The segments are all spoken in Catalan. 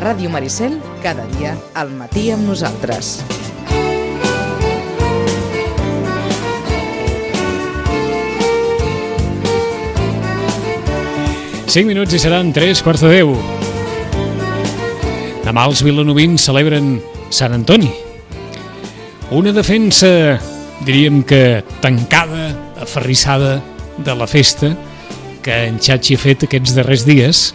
Ràdio Maricel, cada dia al matí amb nosaltres. Cinc minuts i seran tres quarts de deu. Demà els vilanovins celebren Sant Antoni. Una defensa, diríem que tancada, aferrissada de la festa que en Xachi ha fet aquests darrers dies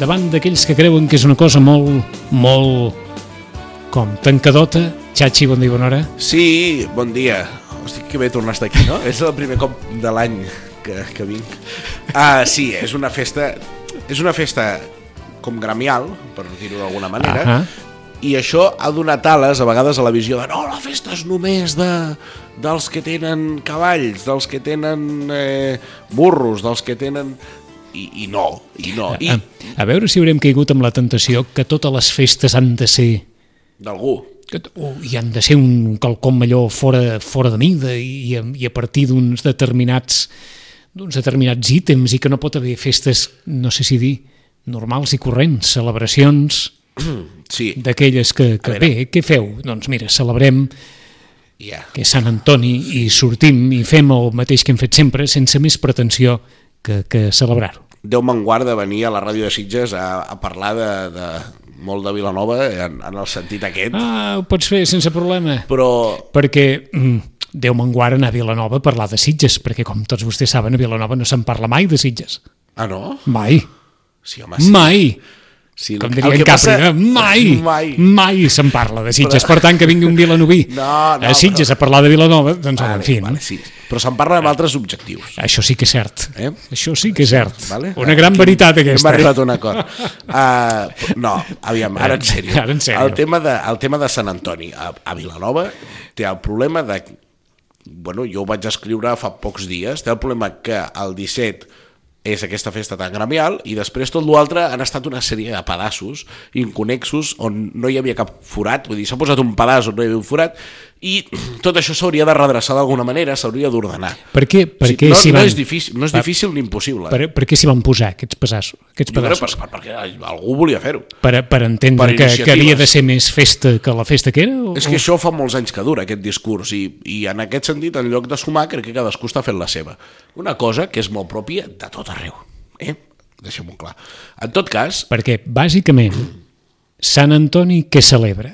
davant d'aquells que creuen que és una cosa molt, molt com tancadota. Xachi, bon dia, bona hora. Sí, bon dia. Hosti, que bé tornar a estar aquí, no? és el primer cop de l'any que, que vinc. Ah, sí, és una festa... És una festa com gremial, per dir-ho d'alguna manera, Ahà. i això ha donat ales a vegades a la visió de no, la festa és només de, dels que tenen cavalls, dels que tenen eh, burros, dels que tenen... I, i no, i no, i A, a veure si haurem caigut amb la tentació que totes les festes han de ser d'algú. i han de ser un quelcom allò fora, fora de mida i, a- i a partir d'uns determinats d'uns determinats ítems i que no pot haver festes, no sé si dir, normals i corrents, celebracions Sí, d'aquelles que, que bé, què feu? Doncs mira, celebrem ja. que és Sant Antoni i sortim i fem el mateix que hem fet sempre sense més pretensió que, que celebrar-ho. Déu me'n guarda venir a la ràdio de Sitges a, a parlar de, de molt de Vilanova en, en el sentit aquest, Ah, ho pots fer sense problema. però perquè mm, Déu me'n guarda anar a Vilanova a parlar de Sitges, perquè com tots vostès saben, a Vilanova no se'n parla mai de Sitges. Ah, no? Mai, Sí, home, sí. mai. Sí, Com diria en Càprega, mai, Mai. mai se'n parla de Sitges. Per tant, que vingui un vilanoví No, no, a Sitges a parlar de Vilanova, doncs, Vale, en fi, vale, sí. Però se'n parla amb altres objectius. això sí que és cert. Eh? Això sí que és cert. Vale? Una gran Aquí veritat, Hem aquesta. arribat a un acord. Uh, no, aviam, ara en sèrio. Ara en sèrio. El tema de, el tema de Sant Antoni a, a Vilanova té el problema de... Bueno, jo ho vaig escriure fa pocs dies. Té el problema que el 17 és aquesta festa tan gremial i després tot l'altre han estat una sèrie de pedaços inconexos on no hi havia cap forat, vull dir, s'ha posat un pedaç on no hi havia un forat i tot això s'hauria de redreçar d'alguna manera, s'hauria d'ordenar. Per què, per què no, s'hi no van... és difícil, no és difícil ni impossible. Per, per què s'hi van posar aquests pedaços? Aquests pedaços? per, per, perquè algú volia fer-ho. Per, per entendre Per que, que havia de ser més festa que la festa que era? O, És que això fa molts anys que dura, aquest discurs, i, i en aquest sentit, en lloc de sumar, crec que cadascú està fent la seva. Una cosa que és molt pròpia de tot arreu. Eh? Deixem-ho clar. En tot cas, Perquè, bàsicament, Sant Antoni què celebra?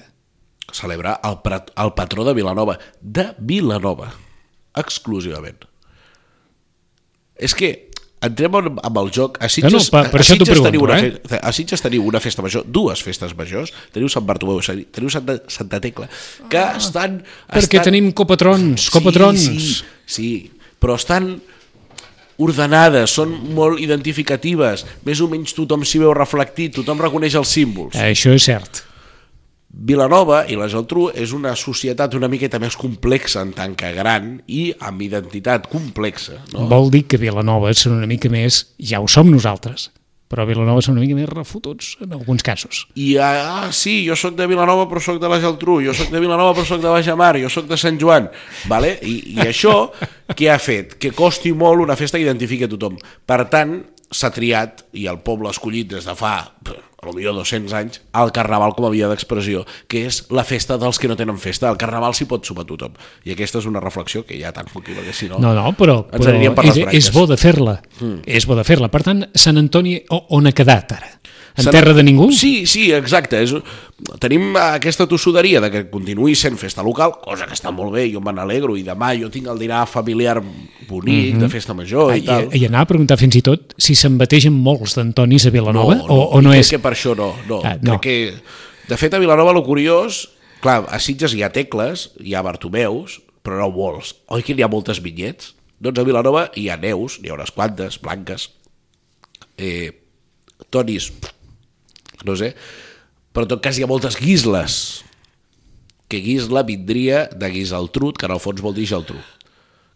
Celebrar el, el patró de Vilanova. De Vilanova. Exclusivament. És que entrem en- amb el joc. A Sitges, No, no, per- per a t'ho Sitges teniu pregunto, una eh? fe, a Sitges teniu una festa major, dues festes majors, teniu Sant Bartomeu, teniu Santa, Santa Tecla, que estan... Perquè estan... tenim copatrons, copatrons. Sí, sí, sí, però estan ordenades, són molt identificatives, més o menys tothom s'hi veu reflectit, tothom reconeix els símbols. Això és cert. Vilanova i la Geltrú és una societat una miqueta més complexa en tant que gran i amb identitat complexa. No? Vol dir que Vilanova són una mica més... Ja ho som nosaltres, però Vilanova són una mica més refotuts en alguns casos. I, ah, sí, jo sóc de Vilanova però sóc de la Geltrú, jo sóc de Vilanova però sóc de Bajamar, jo sóc de Sant Joan, vale? I, i això què ha fet? Que costi molt una festa que identifiqui a tothom. Per tant, s'ha triat, i el poble ha escollit des de fa, millor 200 anys, el Carnaval com a via d'expressió, que és la festa dels que no tenen festa. El Carnaval s'hi pot sumar tothom. I aquesta és una reflexió que ja tanco aquí, perquè si no... No, no, però, però per és, és bo de fer-la. Mm. És bo de fer-la. Per tant, Sant Antoni on ha quedat ara? En terra de ningú? Sí, sí, exacte. És... Tenim aquesta tossuderia de que continuï sent festa local, cosa que està molt bé, jo me n'alegro, i demà jo tinc el dinar familiar bonic, mm -hmm. de festa major i, I, tal. i anar a preguntar fins i tot si se'n bategen molts d'Antonis a Vilanova no, o, o no és... que per això no. no. Ah, no. Crec que, de fet, a Vilanova, lo curiós... Clar, a Sitges hi ha tecles, hi ha Bartomeus, però no molts. Oi que hi ha moltes vinyets? Doncs a Vilanova hi ha neus, n'hi ha unes quantes, blanques, eh, tonis, no sé, però en tot cas hi ha moltes guisles, que guisla vindria de Guisaltrut, que en el fons vol dir Geltrú,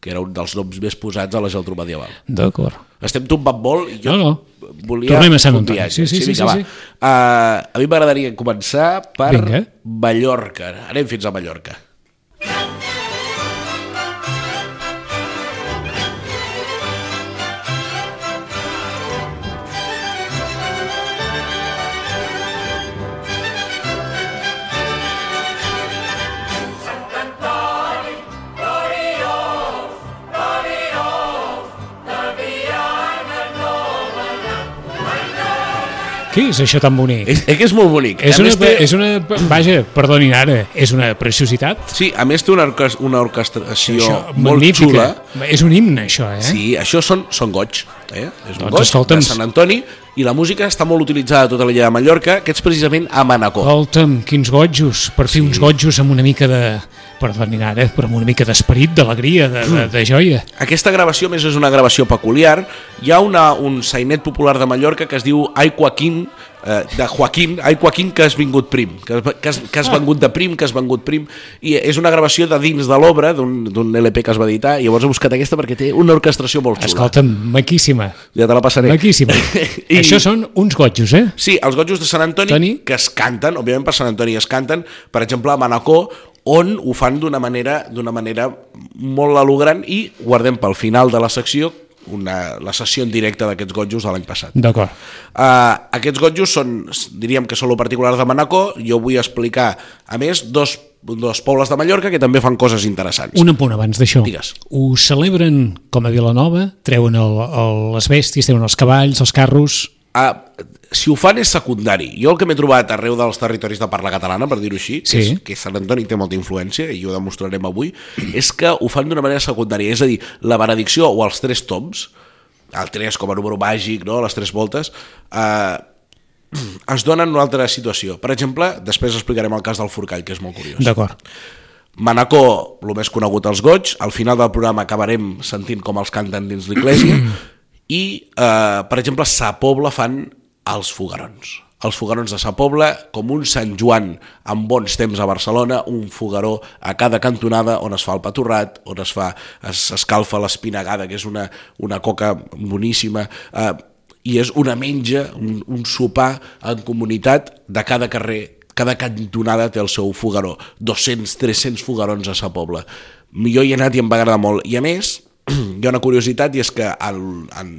que era un dels noms més posats a la Geltrú medieval. D'acord. Estem tombant molt i jo No, no. volia Tornem a Sant fer un viatge. Sí, sí, sí, vinga, sí, va. sí. Uh, a mi m'agradaria començar per Vinga. Mallorca. Anem fins a Mallorca. Què és això tan bonic? És, és que és molt bonic. És A una, té- és una... Vaja, perdonin ara, és una preciositat. Sí, a més té una, orques- una orquestració Això, molt xula. És un himne, això, eh? Sí, això són, són goig. Eh? És un Doncs goig de Sant Antoni i la música està molt utilitzada a tota l'illa de Mallorca, que és precisament a Manacor. Escolta'm, quins gotjos, per fer uns gotjos amb una mica de... Perdonin ara, però amb una mica d'esperit, d'alegria, de, de, de joia. Aquesta gravació més és una gravació peculiar. Hi ha una, un sainet popular de Mallorca que es diu Ai Joaquín, eh, de Joaquín, Ai Joaquín que has vingut prim, que que has, que has vengut de prim, que has vengut prim, i és una gravació de dins de l'obra, d'un LP que es va editar, i llavors he buscat aquesta perquè té una orquestració molt xula. Escolta'm, maquíssima. Ja te la passaré. Maquíssima. I- Això són uns gotjos, eh? Sí, els gotjos de Sant Antoni Toni? que es canten, òbviament per Sant Antoni es canten, per exemple a Manacor, on ho fan d'una manera d'una manera molt alogrant i guardem pel final de la secció una, la sessió en directe d'aquests gotjos de l'any passat. D'acord. Uh, aquests gotjos són, diríem que són lo particular de Manacor, jo vull explicar, a més, dos, dos pobles de Mallorca que també fan coses interessants. Un apunt abans d'això. Digues. Ho celebren com a Vilanova, treuen el, el, les bèsties, treuen els cavalls, els carros... Uh, si ho fan és secundari. Jo el que m'he trobat arreu dels territoris de parla catalana, per dir-ho així, Sí. que, és, que Sant Antoni té molta influència, i ho demostrarem avui, és que ho fan d'una manera secundària. És a dir, la benedicció o els tres toms, el 3 com a número màgic, no? les tres voltes, eh, es donen en una altra situació. Per exemple, després explicarem el cas del Forcall, que és molt curiós. D'acord. Manacor, el més conegut els goig, al final del programa acabarem sentint com els canten dins l'església i, eh, per exemple, a Sa Pobla fan els fogarons. Els fogarons de Sa Pobla, com un Sant Joan en bons temps a Barcelona, un fogaró a cada cantonada on es fa el paturrat, on es fa es escalfa l'espinagada, que és una, una coca boníssima, eh, i és una menja, un, un sopar en comunitat de cada carrer cada cantonada té el seu fogaró, 200, 300 fogarons a Sa Pobla. Jo hi he anat i em va agradar molt. I a més, hi ha una curiositat i és que el, en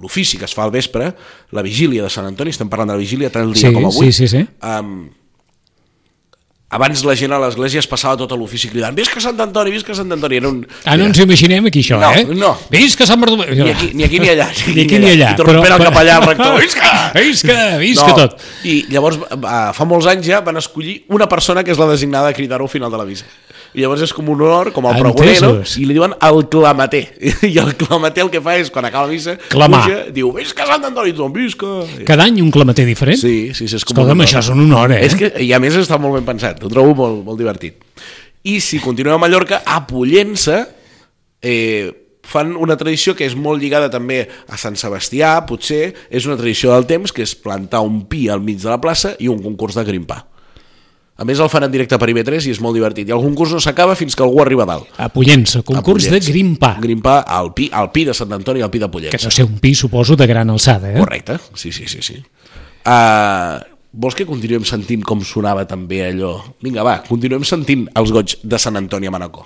l'ofici que es fa al vespre, la vigília de Sant Antoni, estem parlant de la vigília tant el dia Sí, com avui, sí, sí, sí. Um, abans la gent a l'església es passava tot l'ofici cridant visca Sant Antoni, visca Sant Antoni. Era un... Ah, no ens imaginem aquí això, No, eh? no. Visca Sant Bartomeu! Ni aquí, ni aquí ni allà. Ni aquí ni allà. I tornant el capellà, el rector, visca! Visca, visca tot. I llavors, eh, fa molts anys ja van escollir una persona que és la designada a cridar-ho al final de la missa. I llavors és com un honor, com el pregoner, no? Entesos. I li diuen el clamater. I el clamater el que fa és, quan acaba la missa, Clamar. puja, diu, visca Sant Antoni, tothom, visca! Cada any un clamater diferent? Sí, sí, sí, és com Escolta'm, això és un honor, eh? És que, I a més està molt ben pensat, ho trobo molt, molt divertit. I si continuem a Mallorca, a Pollença eh, fan una tradició que és molt lligada també a Sant Sebastià, potser, és una tradició del temps, que és plantar un pi al mig de la plaça i un concurs de grimpar. A més el fan en directe per IB3 i és molt divertit. I el concurs no s'acaba fins que algú arriba a dalt. A Pollença, concurs A de grimpar. Grimpar al pi, al pi de Sant Antoni i al pi de Pollença. Que no sé, un pi, suposo, de gran alçada, eh? Correcte, sí, sí, sí. sí. Uh, vols que continuem sentint com sonava també allò? Vinga, va, continuem sentint els goig de Sant Antoni a Manacor.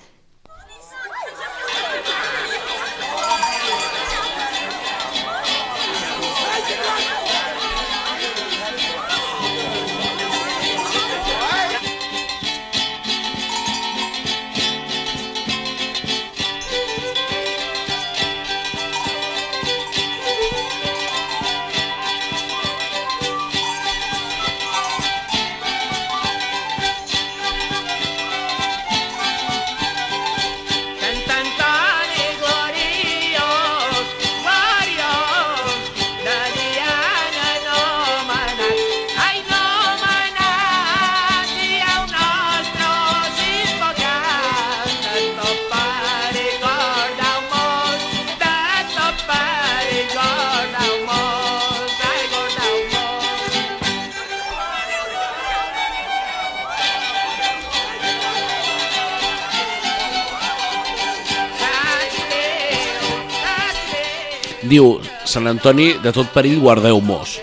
Diu, Sant Antoni, de tot perill guardeu-mos.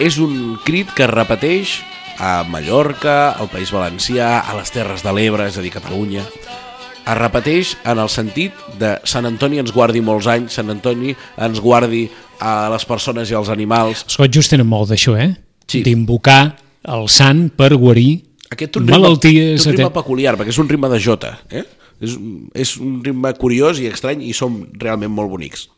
És un crit que es repeteix a Mallorca, al País Valencià, a les Terres de l'Ebre, és a dir, Catalunya. Es repeteix en el sentit de Sant Antoni ens guardi molts anys, Sant Antoni ens guardi a les persones i als animals. Els gotjos tenen molt d'això, eh? Sí. D'invocar el sant per guarir Aquest un ritme, malalties... té un ritme peculiar, perquè és un ritme de jota. Eh? És, és un ritme curiós i estrany i som realment molt bonics.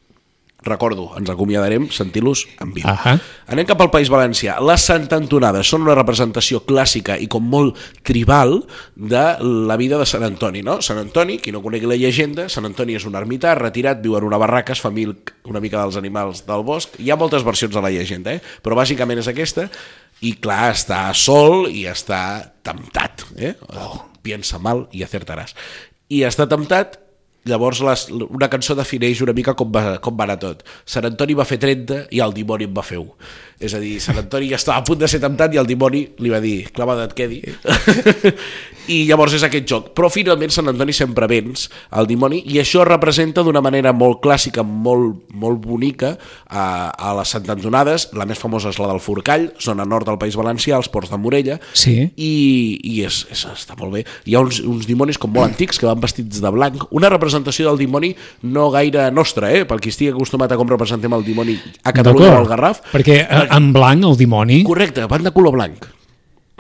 Recordo, ens acomiadarem sentint-los en viu. Ahà. Anem cap al País Valencià. Les Santantonades són una representació clàssica i com molt tribal de la vida de Sant Antoni. No? Sant Antoni, qui no conegui la llegenda, Sant Antoni és un ermità retirat, viu en una barraca, es fa milc una mica dels animals del bosc. Hi ha moltes versions de la llegenda, eh? però bàsicament és aquesta. I clar, està sol i està temptat. Eh? Oh. Piensa mal i acertaràs. I està temptat Llavors les, una cançó defineix una mica com va, com va anar tot. Sant Antoni va fer 30 i el dimoni en va fer 1. És a dir, Sant Antoni ja estava a punt de ser temptat i el dimoni li va dir, clava't et quedi. I llavors és aquest joc. Però finalment Sant Antoni sempre vens al dimoni i això es representa d'una manera molt clàssica, molt, molt bonica a, a les Sant Antonades. La més famosa és la del Forcall, zona nord del País Valencià, als Ports de Morella. Sí. I, i és, és, està molt bé. Hi ha uns, uns dimonis com molt antics que van vestits de blanc. Una representació del dimoni no gaire nostra, eh? pel qui estigui acostumat a com representem el dimoni a Catalunya o al Garraf. Perquè eh, en blanc el dimoni... Correcte, van de color blanc.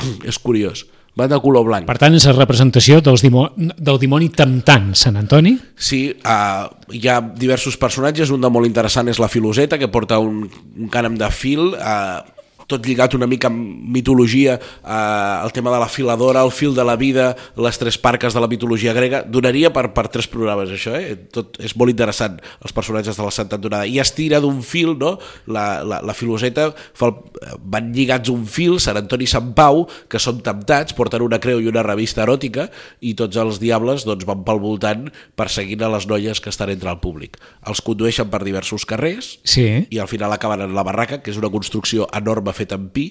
és curiós. Van de color blanc. Per tant, és la representació dels dimo, del dimoni temptant Sant Antoni. Sí, uh, hi ha diversos personatges, un de molt interessant és la filoseta, que porta un, un cànem de fil, uh, tot lligat una mica amb mitologia, eh, el tema de la filadora, el fil de la vida, les tres parques de la mitologia grega, donaria per, per tres programes això, eh? Tot és molt interessant, els personatges de la Santa Antonada. I es tira d'un fil, no? La, la, la filoseta, fa el, van lligats un fil, Sant Antoni i Sant Pau, que són temptats, porten una creu i una revista eròtica, i tots els diables doncs, van pel voltant perseguint a les noies que estan entre el públic. Els condueixen per diversos carrers, Sí. i al final acaben en la barraca, que és una construcció enorme feta en pi,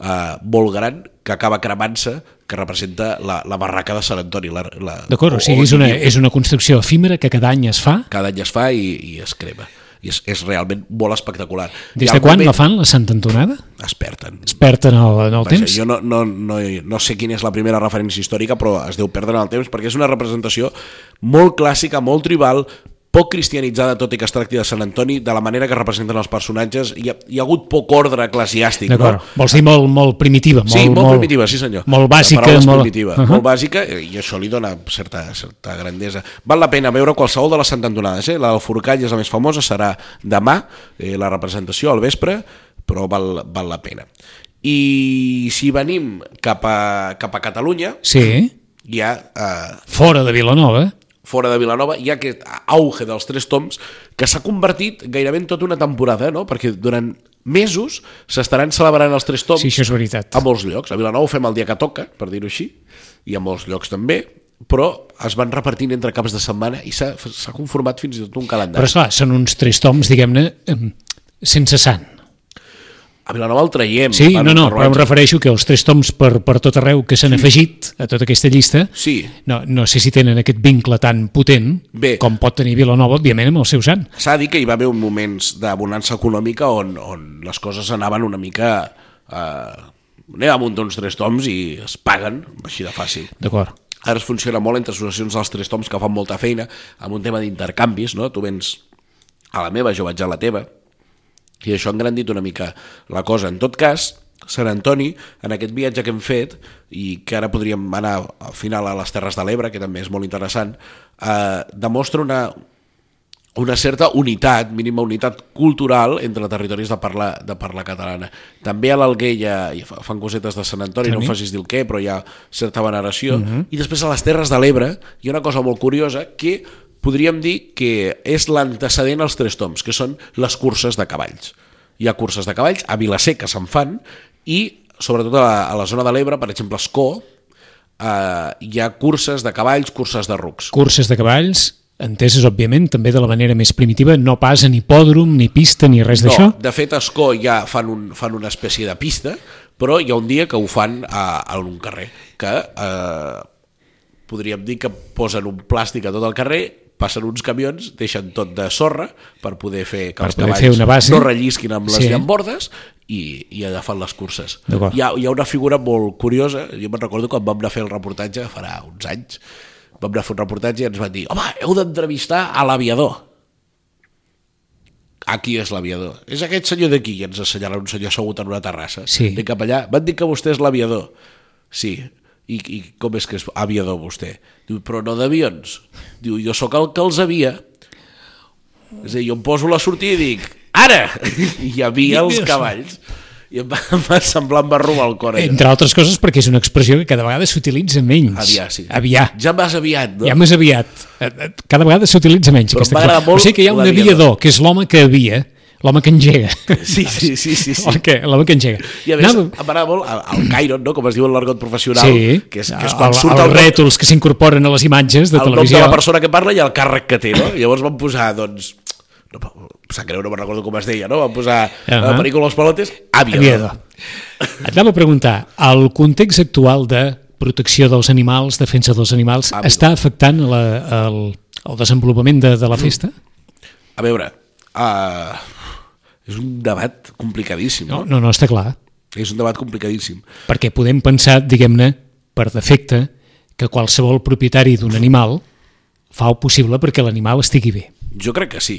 eh, molt gran, que acaba cremant-se, que representa la, la barraca de Sant Antoni. La, la, D'acord, o sigui, és una, és una construcció efímera que cada any es fa. Cada any es fa i, i es crema. I és, és realment molt espectacular. Des de quan moment- la fan, la Santa Antonada? Es perden. Es perd en el, en el Vaja, temps? jo no, no, no, no sé quina és la primera referència històrica, però es deu perdre en el temps, perquè és una representació molt clàssica, molt tribal, poc cristianitzada, tot i que es tracti de Sant Antoni, de la manera que representen els personatges. Hi ha, hi ha hagut poc ordre eclesiàstic, no? Vols dir molt, molt primitiva? Molt, Sí, molt, primitiva, sí senyor. Molt bàsica. Molt... primitiva, Uh -huh. molt bàsica, i això li dona certa, certa grandesa. Val la pena veure qualsevol de les Sant Antonades, eh? La del Forcall és la més famosa, serà demà, eh, la representació al vespre, però val, val la pena. I si venim cap a, cap a Catalunya, Sí, hi ha... Eh, fora de Vilanova. Fora de Vilanova, hi ha aquest auge dels tres toms que s'ha convertit gairebé en tota una temporada, no? perquè durant mesos s'estaran celebrant els tres toms Sí, això és veritat. a molts llocs. A Vilanova ho fem el dia que toca, per dir-ho així, i a molts llocs també, però es van repartint entre caps de setmana i s'ha conformat fins i tot un Però calendari. esclar, són uns tres toms, diguem-ne, em, sense sant. A Vilanova el traiem. Sí, no, no, per però em refereixo que els tres toms per, per tot arreu que s'han afegit a tota aquesta llista, Sí, no, no sé si tenen aquest vincle tan potent Bé. com pot tenir Vilanova, òbviament, amb el seu sant. s'ha de dir que hi va haver un moments de bonança econòmica on, on les coses anaven una mica... Eh, anem a muntar uns tres toms i es paguen, així de fàcil. D'acord. Ara es funciona molt entre associacions dels tres toms que fan molta feina amb un tema d'intercanvis, no? Tu vens a la meva, jo vaig a la teva, i això ha engrandit una mica la cosa. En tot cas, Sant Antoni, en aquest viatge que hem fet, i que ara podríem anar al final a les Terres de l'Ebre, que també és molt interessant, eh, demostra una, una certa unitat, mínima unitat cultural entre territoris de parla, de parla catalana. També a l'Alguer hi fa- fan cosetes de Sant Antoni, no em facis dir el què, però hi ha certa veneració. I després a les Terres de l'Ebre hi ha una cosa molt curiosa que podríem dir que és l'antecedent als tres toms, que són les curses de cavalls. Hi ha curses de cavalls, a Vilaseca se'n fan, i sobretot a la, a la zona de l'Ebre, per exemple, a Escó, eh, hi ha curses de cavalls, curses de rucs. Curses de cavalls, enteses, òbviament, també de la manera més primitiva, no pas en hipòdrom, ni pista, ni res d'això. No, de fet, a Escó ja fan, un, fan una espècie de pista, però hi ha un dia que ho fan a, a un carrer, que eh, podríem dir que posen un plàstic a tot el carrer, passen uns camions, deixen tot de sorra per poder fer que Per els cavalls fer una base. no rellisquin amb les Sí. llambordes i, i fan les curses. Hi ha, hi ha una figura molt curiosa, jo me'n recordo quan vam anar a fer el reportatge farà uns anys, vam anar a fer un reportatge i ens van dir home, heu d'entrevistar a l'aviador aquí és l'aviador. És aquest senyor d'aquí, i ens assenyala un senyor assegut en una terrassa. Sí. Anem cap allà. Van dir que vostè és l'aviador. Sí. I, I com és que és aviador vostè? Diu, però no d'avions. Diu, jo sóc el que els havia. És a dir, jo em poso la sortida i dic, ara! I hi havia els cavalls. I em va, em va semblar, em va robar el cor. allò. Entre altres coses perquè és una expressió que cada vegada s'utilitza menys. Aviar, sí. Aviar. Ja vas aviat, no? Ja més aviat. Eh, eh, Cada vegada s'utilitza menys. Però aquesta expressió. molt o sigui que hi ha un aviador, que és l'home que avia, l'home que engega. Sí, sí, sí, sí. sí. L'home que, l'home que engega. I a més, Anava- m'agrada molt el, el Chiron, no? com es diu en l'argot professional, Sí, que és, que és quan el, surt el, nom- rètols que s'incorporen a les imatges de el nom de televisió. la persona que parla i el càrrec que té, no? Llavors van posar, doncs, no, em sap greu, no me'n recordo com es deia, no? Van posar uh Ahà. -huh. la pel·lícula Los Palotes, aviador. Aviador. Et anava a preguntar, el context actual de protecció dels animals, defensa dels animals, Aviador. està afectant la, el, el desenvolupament de, de la festa? A veure, uh, és un debat complicadíssim, No, no? no, no està clar. És un debat complicadíssim. Perquè podem pensar, diguem-ne, per defecte, que qualsevol propietari d'un animal fa el possible perquè l'animal estigui bé. Jo crec que sí.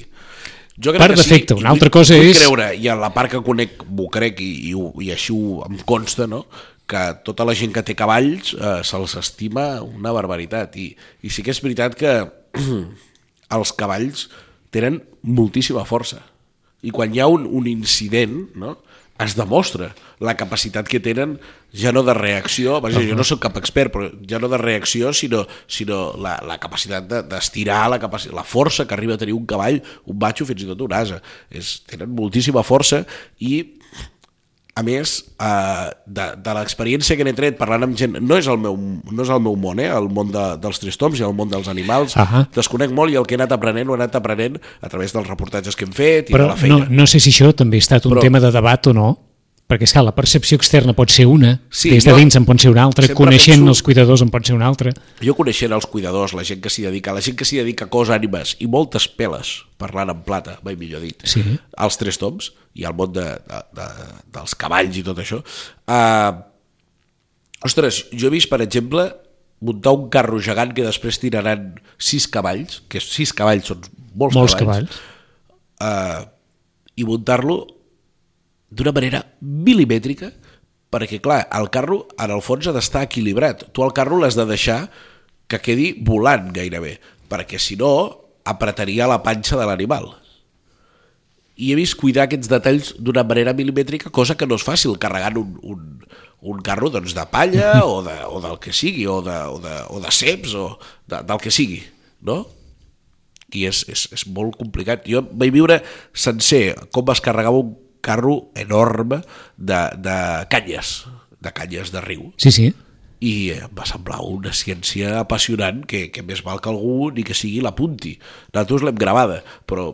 Jo crec Per que defecte, sí. una altra vull- cosa vull és- creure, i en la part que conec m'ho crec i, i, i així ho, em consta, no? que tota la gent que té cavalls eh, se'ls estima una barbaritat. I, I sí que és veritat que els cavalls tenen moltíssima força. I quan hi ha un, un incident, no? es demostra la capacitat que tenen ja no de reacció, -huh. jo no sóc cap expert, però ja no de reacció, sinó, sinó la, la capacitat de- d'estirar, la, capacitat, la força que arriba a tenir un cavall, un batxo, fins i tot un asa. És, tenen moltíssima força i a més, eh, de, de l'experiència que n'he tret parlant amb gent, no és el meu, no és el meu món, eh, el món de, dels tristoms i el món dels animals, Ahà. desconec molt i el que he anat aprenent ho he anat aprenent a través dels reportatges que hem fet i de Però la feina. no, no sé si això també ha estat un Però- tema de debat o no, perquè esclar, la percepció externa pot ser una, Sí, des de jo dins en pot ser una altra, coneixent penso- els cuidadors en pot ser una altra. Jo coneixent els cuidadors, la gent que s'hi dedica, la gent que s'hi dedica a cos, ànimes i moltes peles, parlant en plata, mai millor dit, Sí. als tres toms i al món de, de, de, dels cavalls i tot això. Uh, ostres, jo he vist, per exemple, muntar un carro gegant que després tiraran sis cavalls, que sis cavalls són molts, Molts cavalls, cavalls. uh, i muntar-lo d'una manera milimètrica perquè, clar, el carro en el fons ha d'estar equilibrat. Tu el carro l'has de deixar que quedi volant gairebé, perquè si no apretaria la panxa de l'animal. I he vist cuidar aquests detalls d'una manera milimètrica, cosa que no és fàcil, carregant un, un, un carro doncs, de palla o, de, o del que sigui, o de, o de, o de ceps, o de, del que sigui, no? i és, és, és molt complicat. Jo vaig viure sencer com es carregava un carro enorme de, de canyes, de canyes de riu, Sí, sí. i em va semblar una ciència apassionant que, que més val que algú ni que sigui l'apunti. Nosaltres l'hem gravada, però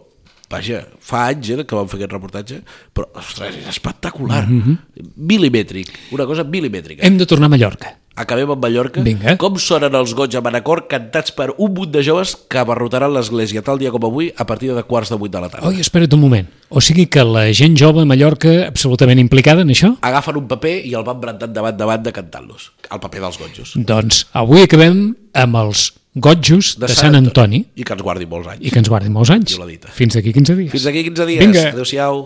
vaja, fa anys eh, que vam fer aquest reportatge, però, ostres, és espectacular. Mm -hmm. Milimètric, una cosa milimètrica. Hem de tornar a Mallorca. Acabem amb Mallorca. Vinga. Com sonen els goig a Manacor cantats per un munt de joves que abarrotaran l'església tal dia com avui a partir de quarts de vuit de la tarda. Oi, espera't un moment. O sigui que la gent jove a Mallorca absolutament implicada en això? Agafen un paper i el van brentant davant de cantant-los. El paper dels gotjos. Doncs avui acabem amb els gotjos de, de Sant Antoni I que ens guardi molts anys. i que ens guardin molts anys. Fins d'aquí 15 dies. Fins aquí 15 dies. Vinga. Adéu-siau.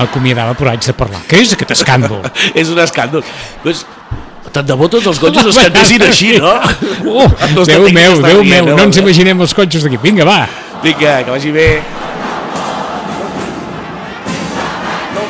M'acomiadava però haig de parlar. Què és aquest escàndol? És un escàndol. Pues, tant de bo tots els gotjos es cantessin així, no? Oh, Els Déu meu, Déu meu, eh, no ens imaginem els cotxos d'aquí. Vinga, va. Vinga, que vagi bé. Não